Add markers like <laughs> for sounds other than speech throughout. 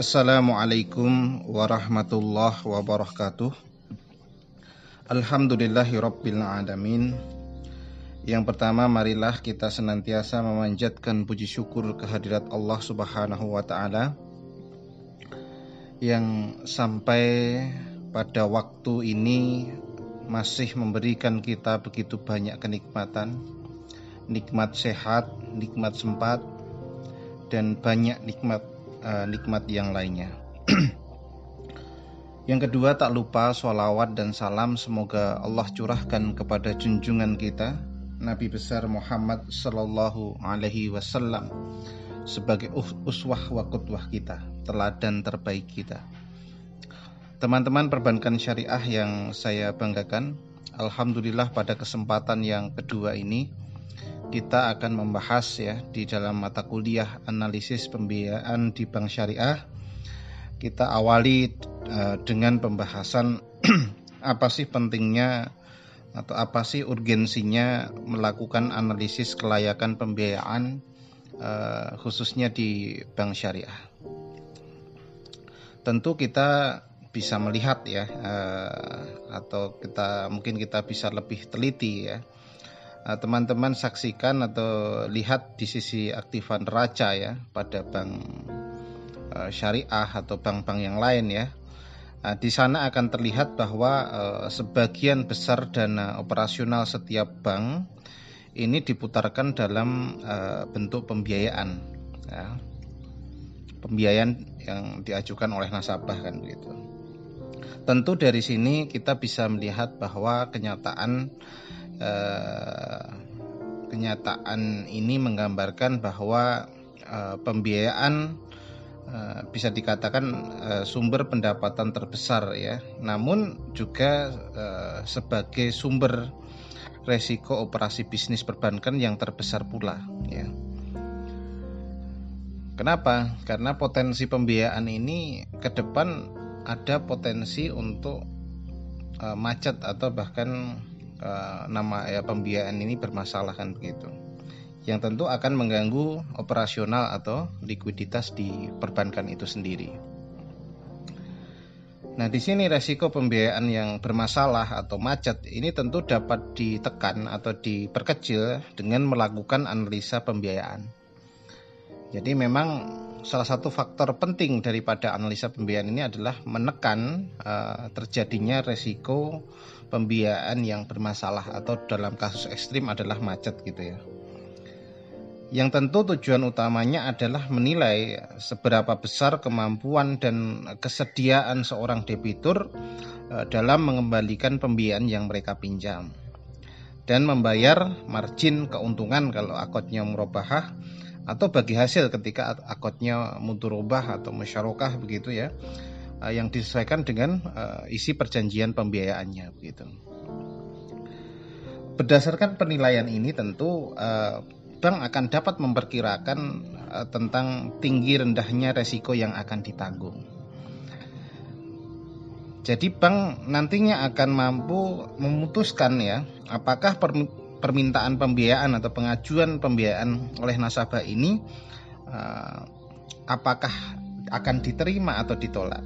Assalamualaikum warahmatullahi wabarakatuh. Alhamdulillahi rabbil alamin. Yang pertama marilah kita senantiasa memanjatkan puji syukur kehadirat Allah subhanahu wa ta'ala Yang sampai pada waktu ini masih memberikan kita begitu banyak kenikmatan Nikmat sehat, nikmat sempat, dan banyak nikmat uh, nikmat yang lainnya. <clears throat> yang kedua tak lupa sholawat dan salam semoga Allah curahkan kepada junjungan kita Nabi besar Muhammad Sallallahu Alaihi Wasallam sebagai uswah wa kutwah kita, teladan terbaik kita. Teman-teman perbankan syariah yang saya banggakan, Alhamdulillah pada kesempatan yang kedua ini kita akan membahas ya di dalam mata kuliah analisis pembiayaan di bank syariah. Kita awali uh, dengan pembahasan <clears throat> apa sih pentingnya atau apa sih urgensinya melakukan analisis kelayakan pembiayaan uh, khususnya di bank syariah. Tentu kita bisa melihat ya uh, atau kita mungkin kita bisa lebih teliti ya teman-teman saksikan atau lihat di sisi aktifan raja ya pada bank uh, syariah atau bank-bank yang lain ya. Nah, di sana akan terlihat bahwa sebagian besar dana operasional setiap bank ini diputarkan dalam bentuk pembiayaan, ya. pembiayaan yang diajukan oleh nasabah kan begitu. Tentu dari sini kita bisa melihat bahwa kenyataan Eh, kenyataan ini menggambarkan bahwa eh, pembiayaan eh, bisa dikatakan sumber pendapatan terbesar ya, namun juga sebagai sumber resiko operasi bisnis perbankan yang terbesar pula ya. Kenapa? Karena potensi pembiayaan ini ke depan ada potensi untuk macet atau bahkan uh, nama ya pembiayaan ini bermasalah kan begitu yang tentu akan mengganggu operasional atau likuiditas di perbankan itu sendiri. Nah, di sini resiko pembiayaan yang bermasalah atau macet ini tentu dapat ditekan atau diperkecil dengan melakukan analisa pembiayaan. Jadi memang salah satu faktor penting daripada analisa pembiayaan ini adalah menekan uh, terjadinya resiko pembiayaan yang bermasalah atau dalam kasus ekstrim adalah macet gitu ya. Yang tentu tujuan utamanya adalah menilai seberapa besar kemampuan dan kesediaan seorang debitur uh, dalam mengembalikan pembiayaan yang mereka pinjam dan membayar margin keuntungan kalau akotnya murabahah atau bagi hasil ketika akotnya mudurobah atau musyarakah begitu ya eh, yang disesuaikan dengan eh, isi perjanjian pembiayaannya begitu. Berdasarkan penilaian ini tentu eh, bank akan dapat memperkirakan tentang tinggi rendahnya resiko yang akan ditanggung. Jadi bank nantinya akan mampu memutuskan ya apakah permintaan pembiayaan atau pengajuan pembiayaan oleh nasabah ini uh, apakah akan diterima atau ditolak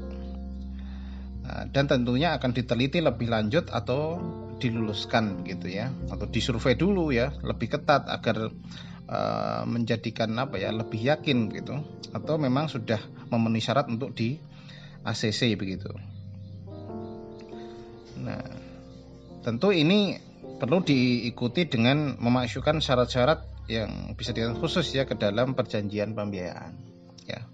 uh, dan tentunya akan diteliti lebih lanjut atau diluluskan gitu ya atau disurvei dulu ya lebih ketat agar uh, menjadikan apa ya lebih yakin gitu atau memang sudah memenuhi syarat untuk di ACC begitu. Nah, tentu ini perlu diikuti dengan memasukkan syarat-syarat yang bisa dikatakan khusus ya ke dalam perjanjian pembiayaan ya.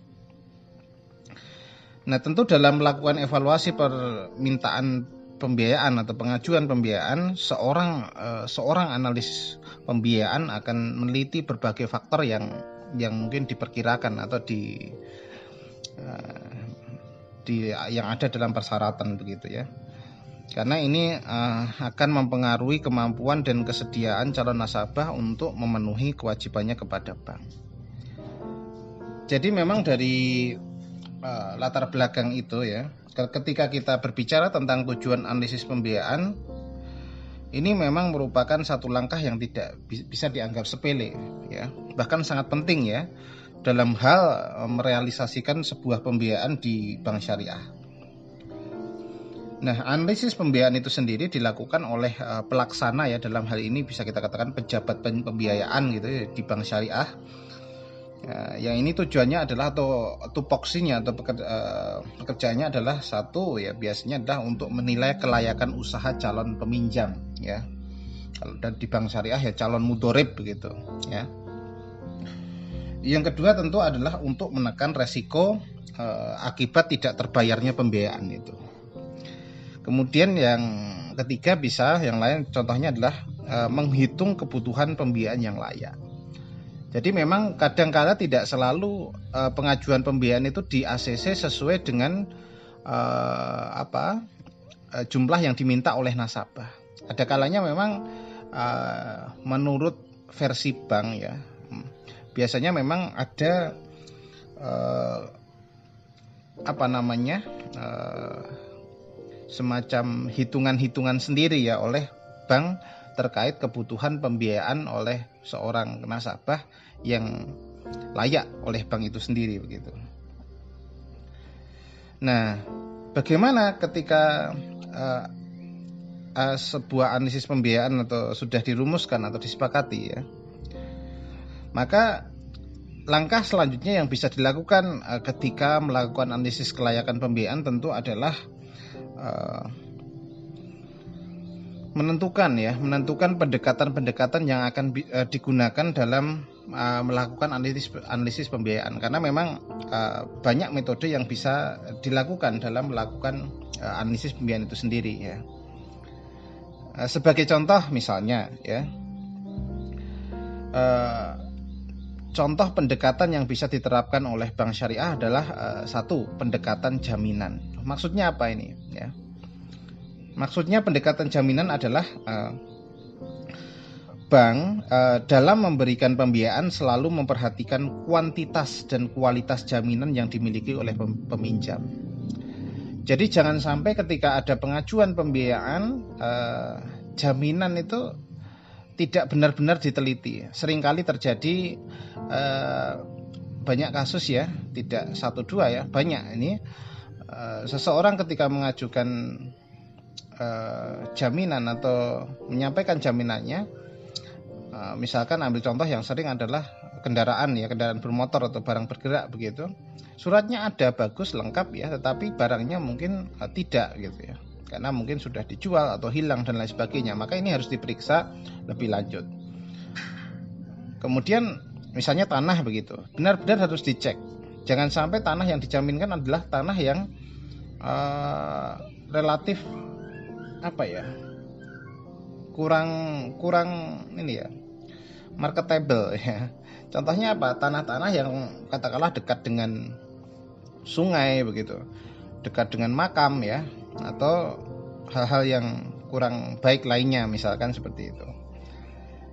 Nah, tentu dalam melakukan evaluasi permintaan pembiayaan atau pengajuan pembiayaan, seorang uh, seorang analis pembiayaan akan meneliti berbagai faktor yang yang mungkin diperkirakan atau di uh, di yang ada dalam persyaratan begitu ya karena ini uh, akan mempengaruhi kemampuan dan kesediaan calon nasabah untuk memenuhi kewajibannya kepada bank. Jadi memang dari uh, latar belakang itu ya, ketika kita berbicara tentang tujuan analisis pembiayaan, ini memang merupakan satu langkah yang tidak bisa dianggap sepele ya, bahkan sangat penting ya dalam hal merealisasikan sebuah pembiayaan di bank syariah. Nah, analisis pembiayaan itu sendiri dilakukan oleh uh, pelaksana ya dalam hal ini bisa kita katakan pejabat pembiayaan gitu ya, di bank syariah. Uh, yang ini tujuannya adalah atau tupoksinya atau uh, pekerjaannya adalah satu ya biasanya adalah untuk menilai kelayakan usaha calon peminjam ya. Kalau dan di bank syariah ya calon mudorib begitu ya. Yang kedua tentu adalah untuk menekan resiko uh, akibat tidak terbayarnya pembiayaan itu Kemudian yang ketiga bisa yang lain contohnya adalah e, menghitung kebutuhan pembiayaan yang layak. Jadi memang kadang-kala tidak selalu e, pengajuan pembiayaan itu di ACC sesuai dengan e, apa e, jumlah yang diminta oleh nasabah. Ada kalanya memang e, menurut versi bank ya hmm, biasanya memang ada e, apa namanya e, semacam hitungan-hitungan sendiri ya oleh bank terkait kebutuhan pembiayaan oleh seorang nasabah yang layak oleh bank itu sendiri begitu. Nah, bagaimana ketika uh, uh, sebuah analisis pembiayaan atau sudah dirumuskan atau disepakati ya, maka langkah selanjutnya yang bisa dilakukan uh, ketika melakukan analisis kelayakan pembiayaan tentu adalah uh, menentukan ya, menentukan pendekatan-pendekatan yang akan uh, digunakan dalam uh, melakukan analisis analisis pembiayaan karena memang banyak metode yang bisa dilakukan dalam melakukan analisis pembiayaan itu sendiri ya. Sebagai contoh misalnya ya. Contoh pendekatan yang bisa diterapkan oleh bank syariah adalah satu pendekatan jaminan. Maksudnya apa ini? Ya, maksudnya pendekatan jaminan adalah uh, bank uh, dalam memberikan pembiayaan selalu memperhatikan kuantitas dan kualitas jaminan yang dimiliki oleh peminjam. Jadi jangan sampai ketika ada pengajuan pembiayaan uh, jaminan itu tidak benar-benar diteliti. Seringkali terjadi eh, banyak kasus ya, tidak satu dua ya, banyak ini eh, seseorang ketika mengajukan eh, jaminan atau menyampaikan jaminannya, eh, misalkan ambil contoh yang sering adalah kendaraan ya, kendaraan bermotor atau barang bergerak begitu. Suratnya ada bagus lengkap ya, tetapi barangnya mungkin eh, tidak gitu ya karena mungkin sudah dijual atau hilang dan lain sebagainya maka ini harus diperiksa lebih lanjut kemudian misalnya tanah begitu benar-benar harus dicek jangan sampai tanah yang dijaminkan adalah tanah yang uh, relatif apa ya kurang kurang ini ya marketable <laughs> ya contohnya apa tanah-tanah yang katakanlah dekat dengan sungai begitu dekat dengan makam ya atau hal-hal yang kurang baik lainnya misalkan seperti itu.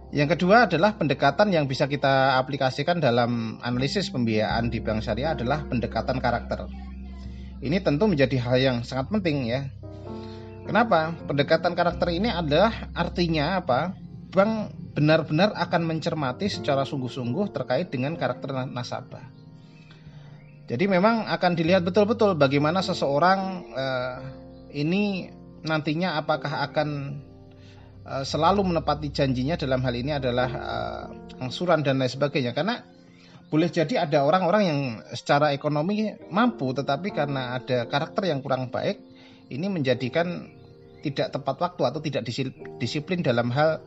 Yang kedua adalah pendekatan yang bisa kita aplikasikan dalam analisis pembiayaan di bank syariah adalah pendekatan karakter. Ini tentu menjadi hal yang sangat penting ya. Kenapa? Pendekatan karakter ini adalah artinya apa? Bank benar-benar akan mencermati secara sungguh-sungguh terkait dengan karakter nasabah. Jadi memang akan dilihat betul-betul bagaimana seseorang eh, ini nantinya apakah akan uh, selalu menepati janjinya dalam hal ini adalah uh, angsuran dan lain sebagainya karena boleh jadi ada orang-orang yang secara ekonomi mampu tetapi karena ada karakter yang kurang baik ini menjadikan tidak tepat waktu atau tidak disiplin dalam hal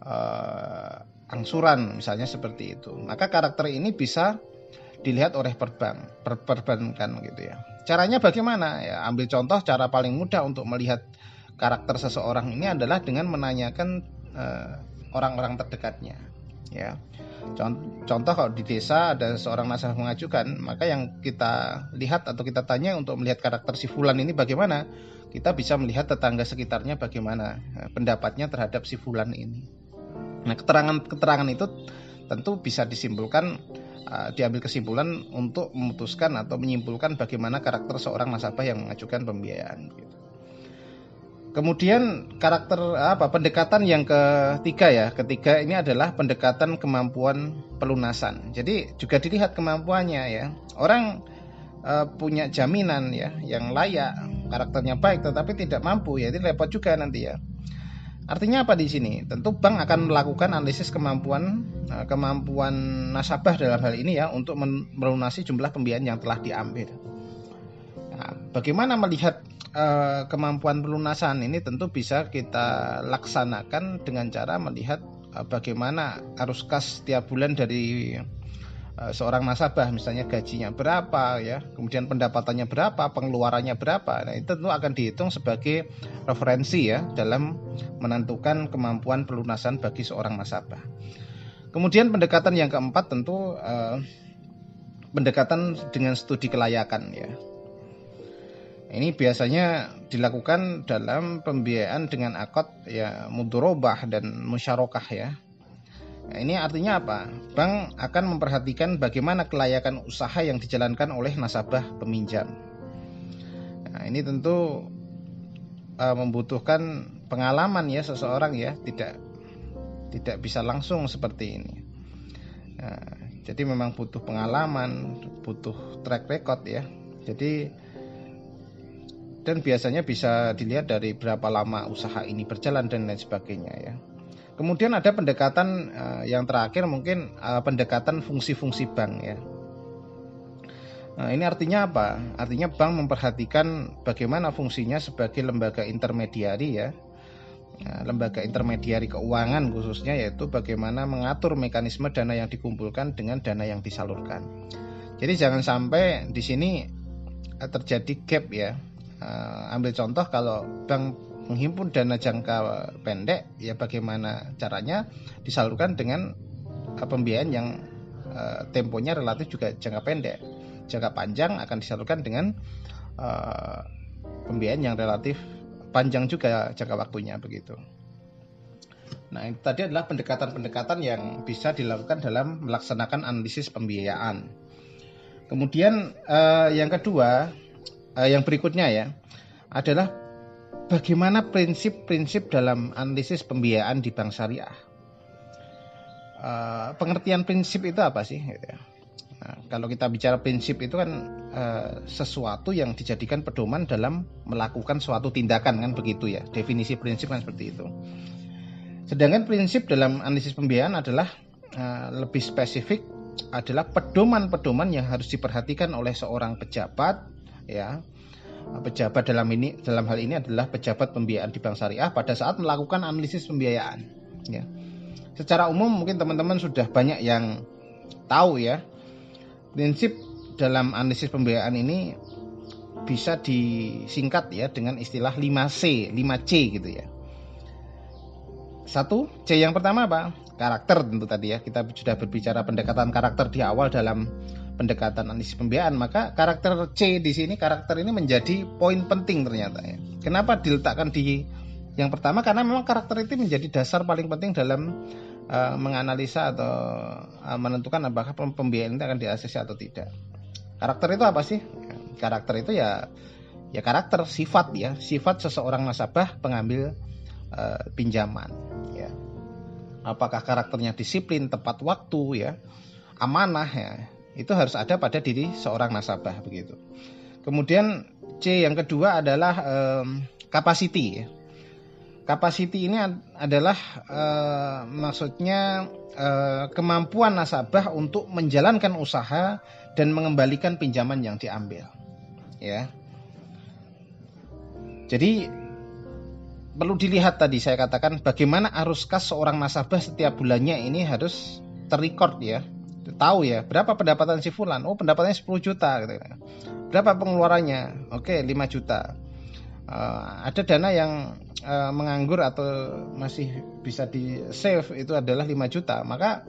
uh, angsuran misalnya seperti itu maka karakter ini bisa dilihat oleh perbank per perbankan gitu ya Caranya bagaimana? Ya, ambil contoh cara paling mudah untuk melihat karakter seseorang ini adalah dengan menanyakan eh, orang-orang uh, terdekatnya. Ya, contoh kalau di desa ada seorang nasabah mengajukan, maka yang kita lihat atau kita tanya untuk melihat karakter si fulan ini bagaimana, kita bisa melihat tetangga sekitarnya bagaimana eh, pendapatnya terhadap si fulan ini. Nah, keterangan-keterangan itu tentu bisa disimpulkan uh, diambil kesimpulan untuk memutuskan atau menyimpulkan bagaimana karakter seorang nasabah yang mengajukan pembiayaan. Gitu. Kemudian karakter apa pendekatan yang ketiga ya, ketiga ini adalah pendekatan kemampuan pelunasan. Jadi juga dilihat kemampuannya ya. Orang uh, punya jaminan ya yang layak, karakternya baik tetapi tidak mampu ya, itu repot juga nanti ya. Artinya apa di sini? Tentu bank akan melakukan analisis kemampuan uh, kemampuan nasabah dalam hal ini ya untuk melunasi jumlah pembiayaan yang telah diambil. Nah, bagaimana melihat uh, kemampuan pelunasan ini tentu bisa kita laksanakan dengan cara melihat uh, bagaimana arus kas setiap bulan dari uh, seorang nasabah misalnya gajinya berapa ya kemudian pendapatannya berapa pengeluarannya berapa. Nah itu tentu akan dihitung sebagai referensi ya dalam menentukan kemampuan pelunasan bagi seorang nasabah. Kemudian pendekatan yang keempat tentu uh, pendekatan dengan studi kelayakan ya ini biasanya dilakukan dalam pembiayaan dengan akad ya mudorobah dan musyarakah ya. Nah, ini artinya apa? Bank akan memperhatikan bagaimana kelayakan usaha yang dijalankan oleh nasabah peminjam. Nah, ini tentu uh, membutuhkan pengalaman ya seseorang ya, tidak tidak bisa langsung seperti ini. Nah, jadi memang butuh pengalaman, butuh track record ya. Jadi dan biasanya bisa dilihat dari berapa lama usaha ini berjalan dan lain sebagainya ya. Kemudian ada pendekatan uh, yang terakhir mungkin uh, pendekatan fungsi-fungsi bank ya. Nah, ini artinya apa? Artinya bank memperhatikan bagaimana fungsinya sebagai lembaga intermediari ya. Nah, lembaga intermediari keuangan khususnya yaitu bagaimana mengatur mekanisme dana yang dikumpulkan dengan dana yang disalurkan. Jadi jangan sampai di sini eh, terjadi gap ya uh, ambil contoh kalau bank menghimpun dana jangka pendek ya bagaimana caranya? Disalurkan dengan uh, pembiayaan yang uh, temponya relatif juga jangka pendek. Jangka panjang akan disalurkan dengan uh, pembiayaan yang relatif panjang juga jangka waktunya begitu. Nah, itu tadi adalah pendekatan-pendekatan yang bisa dilakukan dalam melaksanakan analisis pembiayaan. Kemudian eh, yang kedua, uh, yang berikutnya ya adalah bagaimana prinsip-prinsip dalam analisis pembiayaan di bank syariah. Uh, pengertian prinsip itu apa sih? Gitu ya. Nah, kalau kita bicara prinsip itu kan uh, sesuatu yang dijadikan pedoman dalam melakukan suatu tindakan kan begitu ya. Definisi prinsip kan seperti itu. Sedangkan prinsip dalam analisis pembiayaan adalah uh, lebih spesifik adalah pedoman-pedoman yang harus diperhatikan oleh seorang pejabat ya. Pejabat dalam ini dalam hal ini adalah pejabat pembiayaan di bank syariah pada saat melakukan analisis pembiayaan ya. Secara umum mungkin teman-teman sudah banyak yang tahu ya. Prinsip dalam analisis pembiayaan ini bisa disingkat ya dengan istilah 5C 5C gitu ya. Satu C yang pertama apa? Karakter tentu tadi ya. Kita sudah berbicara pendekatan karakter di awal dalam pendekatan analisis pembiayaan, maka karakter C di sini karakter ini menjadi poin penting ternyata ya. Kenapa diletakkan di yang pertama karena memang karakter itu menjadi dasar paling penting dalam uh, menganalisa atau uh, menentukan apakah pembiayaan itu akan di atau tidak. Karakter itu apa sih? Karakter itu ya ya karakter sifat ya, sifat seseorang nasabah pengambil uh, pinjaman ya. Apakah karakternya disiplin, tepat waktu ya, amanah ya itu harus ada pada diri seorang nasabah begitu. Kemudian C yang kedua adalah um, capacity. Capacity ini adalah uh, maksudnya uh, kemampuan nasabah untuk menjalankan usaha dan mengembalikan pinjaman yang diambil. Ya. Jadi perlu dilihat tadi saya katakan bagaimana arus kas seorang nasabah setiap bulannya ini harus terrecord ya tahu ya berapa pendapatan si fulan? Oh pendapatannya 10 juta gitu berapa pengeluarannya? Oke 5 juta. Uh, ada dana yang uh, menganggur atau masih bisa di save itu adalah 5 juta. Maka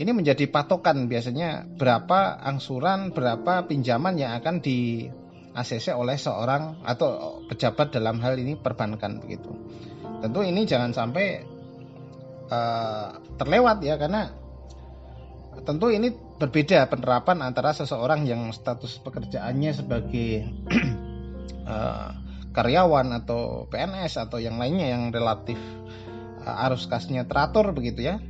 ini menjadi patokan biasanya berapa angsuran berapa pinjaman yang akan di ACC oleh seorang atau pejabat dalam hal ini perbankan begitu. Tentu ini jangan sampai uh, terlewat ya karena tentu ini berbeda penerapan antara seseorang yang status pekerjaannya sebagai uh, <clears throat> karyawan atau PNS atau yang lainnya yang relatif uh, arus kasnya teratur begitu ya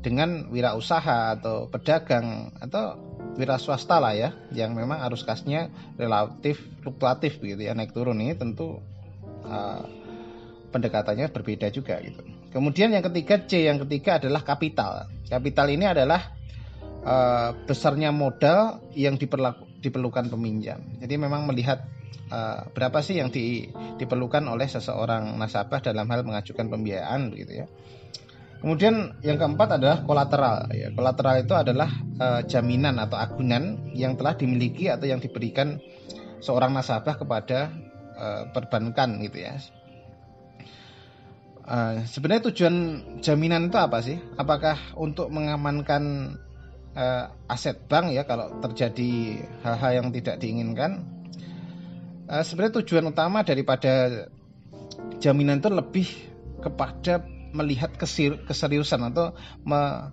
dengan wirausaha atau pedagang atau wira swasta lah ya yang memang arus kasnya relatif fluktuatif begitu ya naik turun ini tentu uh, pendekatannya berbeda juga gitu. Kemudian yang ketiga C yang ketiga adalah kapital. Kapital ini adalah uh, besarnya modal yang diperlukan peminjam. Jadi memang melihat uh, berapa sih yang di, diperlukan oleh seseorang nasabah dalam hal mengajukan pembiayaan begitu ya. Kemudian yang keempat adalah kolateral. Ya, kolateral itu adalah uh, jaminan atau agunan yang telah dimiliki atau yang diberikan seorang nasabah kepada uh, perbankan gitu ya. Uh, sebenarnya tujuan jaminan itu apa sih? Apakah untuk mengamankan uh, aset bank ya kalau terjadi hal-hal yang tidak diinginkan? Uh, sebenarnya tujuan utama daripada jaminan itu lebih kepada melihat keseriusan atau me,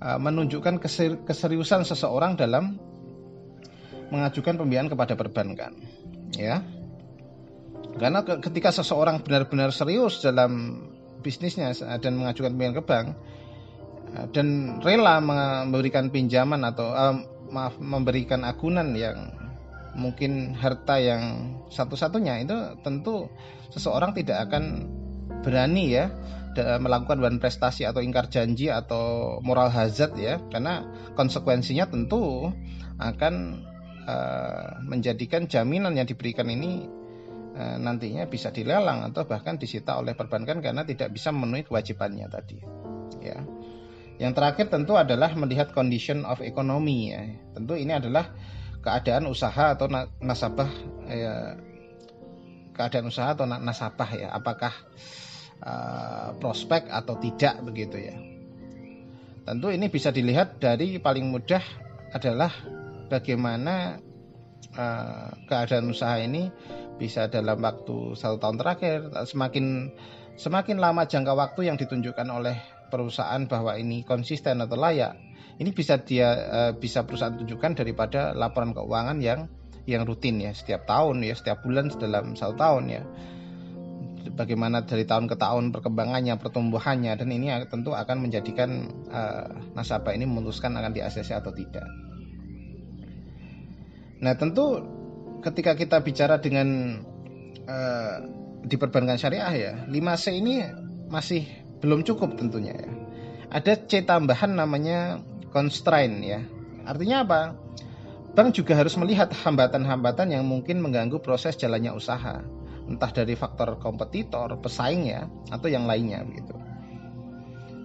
uh, menunjukkan keseriusan seseorang dalam mengajukan pembiayaan kepada perbankan ya karena ketika seseorang benar-benar serius dalam bisnisnya dan mengajukan pembiayaan ke bank dan rela memberikan pinjaman atau uh, maaf memberikan agunan yang mungkin harta yang satu-satunya itu tentu seseorang tidak akan berani ya melakukan bahan prestasi atau ingkar janji atau moral hazard ya. Karena konsekuensinya tentu akan uh, menjadikan jaminan yang diberikan ini uh, nantinya bisa dilelang atau bahkan disita oleh perbankan karena tidak bisa memenuhi kewajibannya tadi ya yang terakhir tentu adalah melihat condition of economy ya tentu ini adalah keadaan usaha atau nasabah ya, keadaan usaha atau nasabah ya apakah Eh, prospek atau tidak begitu ya. Tentu ini bisa dilihat dari paling mudah adalah bagaimana uh, keadaan usaha ini bisa dalam waktu satu tahun terakhir semakin semakin lama jangka waktu yang ditunjukkan oleh perusahaan bahwa ini konsisten atau layak ini bisa dia uh, bisa perusahaan tunjukkan daripada laporan keuangan yang yang rutin ya setiap tahun ya setiap bulan dalam satu tahun ya bagaimana dari tahun ke tahun perkembangannya, pertumbuhannya dan ini tentu akan menjadikan uh, nasabah ini memutuskan akan di ACC atau tidak. Nah, tentu ketika kita bicara dengan uh, di perbankan syariah ya, 5C ini masih belum cukup tentunya ya. Ada C tambahan namanya constraint ya. Artinya apa? Bank juga harus melihat hambatan-hambatan yang mungkin mengganggu proses jalannya usaha entah dari faktor kompetitor, pesaing ya, atau yang lainnya begitu.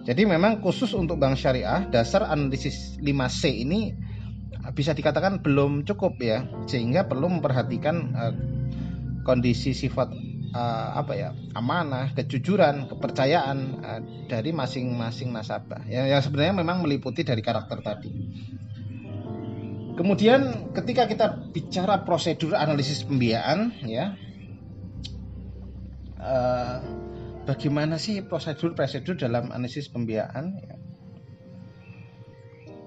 Jadi memang khusus untuk bank syariah dasar analisis 5C ini bisa dikatakan belum cukup ya, sehingga perlu memperhatikan uh, kondisi sifat uh, apa ya amanah, kejujuran, kepercayaan uh, dari masing-masing nasabah. Ya, yang sebenarnya memang meliputi dari karakter tadi. Kemudian ketika kita bicara prosedur analisis pembiayaan ya uh, bagaimana sih prosedur-prosedur dalam analisis pembiayaan ya.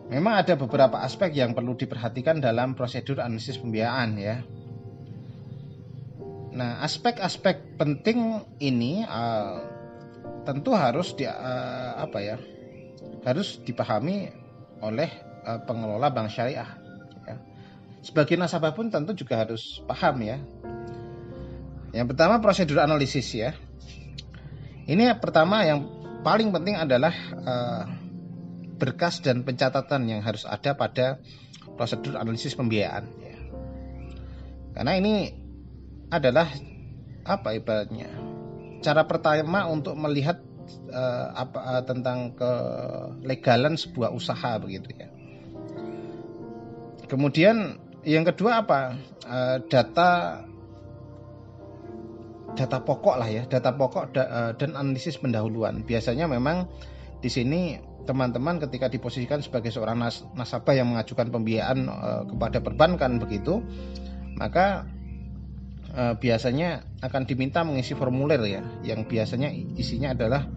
Memang ada beberapa aspek yang perlu diperhatikan dalam prosedur analisis pembiayaan ya. Nah, aspek-aspek penting ini uh, tentu harus di uh, apa ya? harus dipahami oleh uh, pengelola bank syariah ya. Sebagai nasabah pun tentu juga harus paham ya yang pertama prosedur analisis ya. Ini pertama yang paling penting adalah uh, berkas dan pencatatan yang harus ada pada prosedur analisis pembiayaan. Ya. Karena ini adalah apa ibaratnya cara pertama untuk melihat uh, apa uh, tentang kelegalan sebuah usaha begitu ya. Kemudian yang kedua apa uh, data data pokok lah ya, data pokok da, uh, dan analisis pendahuluan. Biasanya memang di sini teman-teman ketika diposisikan sebagai seorang nas, nasabah yang mengajukan pembiayaan uh, kepada perbankan begitu, maka uh, biasanya akan diminta mengisi formulir ya, yang biasanya isinya adalah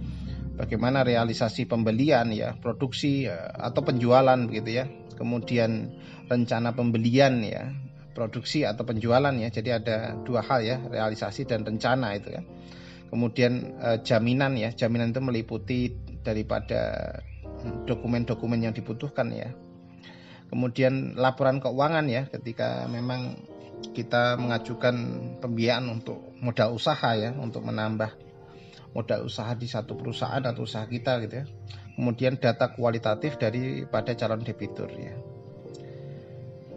bagaimana realisasi pembelian ya, produksi uh, atau penjualan begitu ya, kemudian rencana pembelian ya, produksi atau penjualan ya. Jadi ada dua hal ya, realisasi dan rencana itu ya. Kemudian uh, jaminan ya, jaminan itu meliputi daripada dokumen-dokumen yang dibutuhkan ya. Kemudian laporan keuangan ya, ketika memang kita mengajukan pembiayaan untuk modal usaha ya, untuk menambah modal usaha di satu perusahaan atau usaha kita gitu ya. Kemudian data kualitatif daripada calon debitur ya.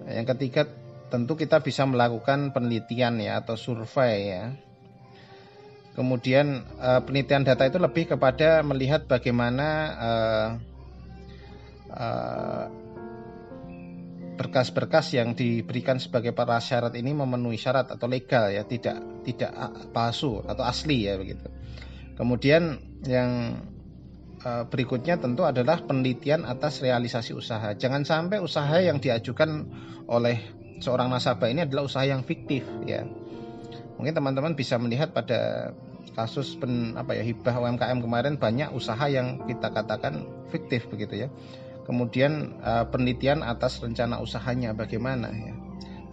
Yang ketiga tentu kita bisa melakukan penelitian ya atau survei ya. Kemudian uh, penelitian data itu lebih kepada melihat bagaimana uh, uh, berkas-berkas yang diberikan sebagai prasyarat ini memenuhi syarat atau legal ya, tidak tidak palsu atau asli ya begitu. Kemudian yang berikutnya tentu adalah penelitian atas realisasi usaha. Jangan sampai usaha yang diajukan oleh seorang nasabah ini adalah usaha yang fiktif ya. Mungkin teman-teman bisa melihat pada kasus pen, apa ya hibah UMKM kemarin banyak usaha yang kita katakan fiktif begitu ya. Kemudian uh, penelitian atas rencana usahanya bagaimana ya.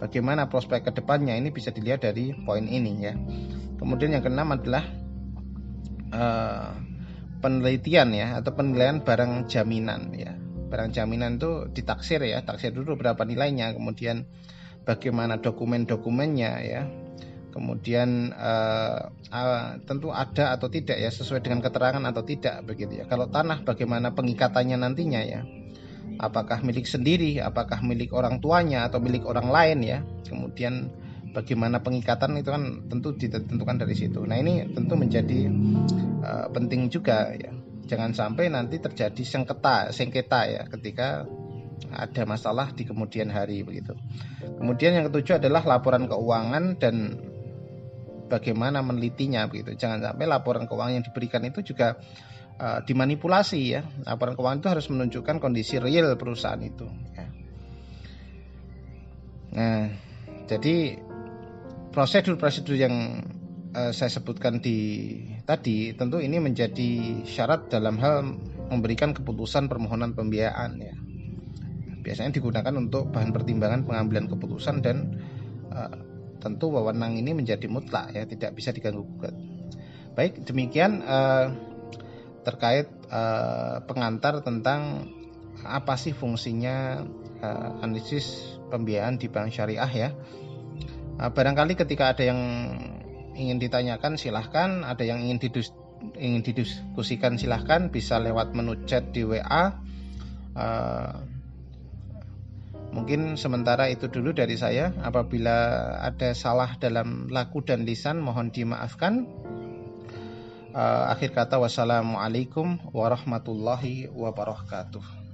Bagaimana prospek ke depannya ini bisa dilihat dari poin ini ya. Kemudian yang keenam adalah uh, penelitian ya atau penilaian barang jaminan ya. Barang jaminan itu ditaksir ya, taksir dulu berapa nilainya, kemudian bagaimana dokumen-dokumennya ya kemudian uh, uh, tentu ada atau tidak ya sesuai dengan keterangan atau tidak begitu ya kalau tanah bagaimana pengikatannya nantinya ya apakah milik sendiri apakah milik orang tuanya atau milik orang lain ya kemudian bagaimana pengikatan itu kan tentu ditentukan dari situ nah ini tentu menjadi uh, penting juga ya jangan sampai nanti terjadi sengketa sengketa ya ketika ada masalah di kemudian hari begitu. Kemudian yang ketujuh adalah laporan keuangan dan bagaimana menelitinya begitu. Jangan sampai laporan keuangan yang diberikan itu juga uh, dimanipulasi ya. Laporan keuangan itu harus menunjukkan kondisi real perusahaan itu. Ya. Nah, jadi prosedur-prosedur yang uh, saya sebutkan di tadi tentu ini menjadi syarat dalam hal memberikan keputusan permohonan pembiayaan ya biasanya digunakan untuk bahan pertimbangan pengambilan keputusan dan uh, tentu wewenang ini menjadi mutlak ya tidak bisa diganggu gugat. Baik demikian uh, terkait uh, pengantar tentang apa sih fungsinya uh, analisis pembiayaan di bank syariah ya. Uh, barangkali ketika ada yang ingin ditanyakan silahkan, ada yang ingin didus ingin didiskusikan silahkan bisa lewat menu chat di WA. Uh, Mungkin sementara itu dulu dari saya. Apabila ada salah dalam laku dan lisan, mohon dimaafkan. Uh, akhir kata, wassalamualaikum warahmatullahi wabarakatuh.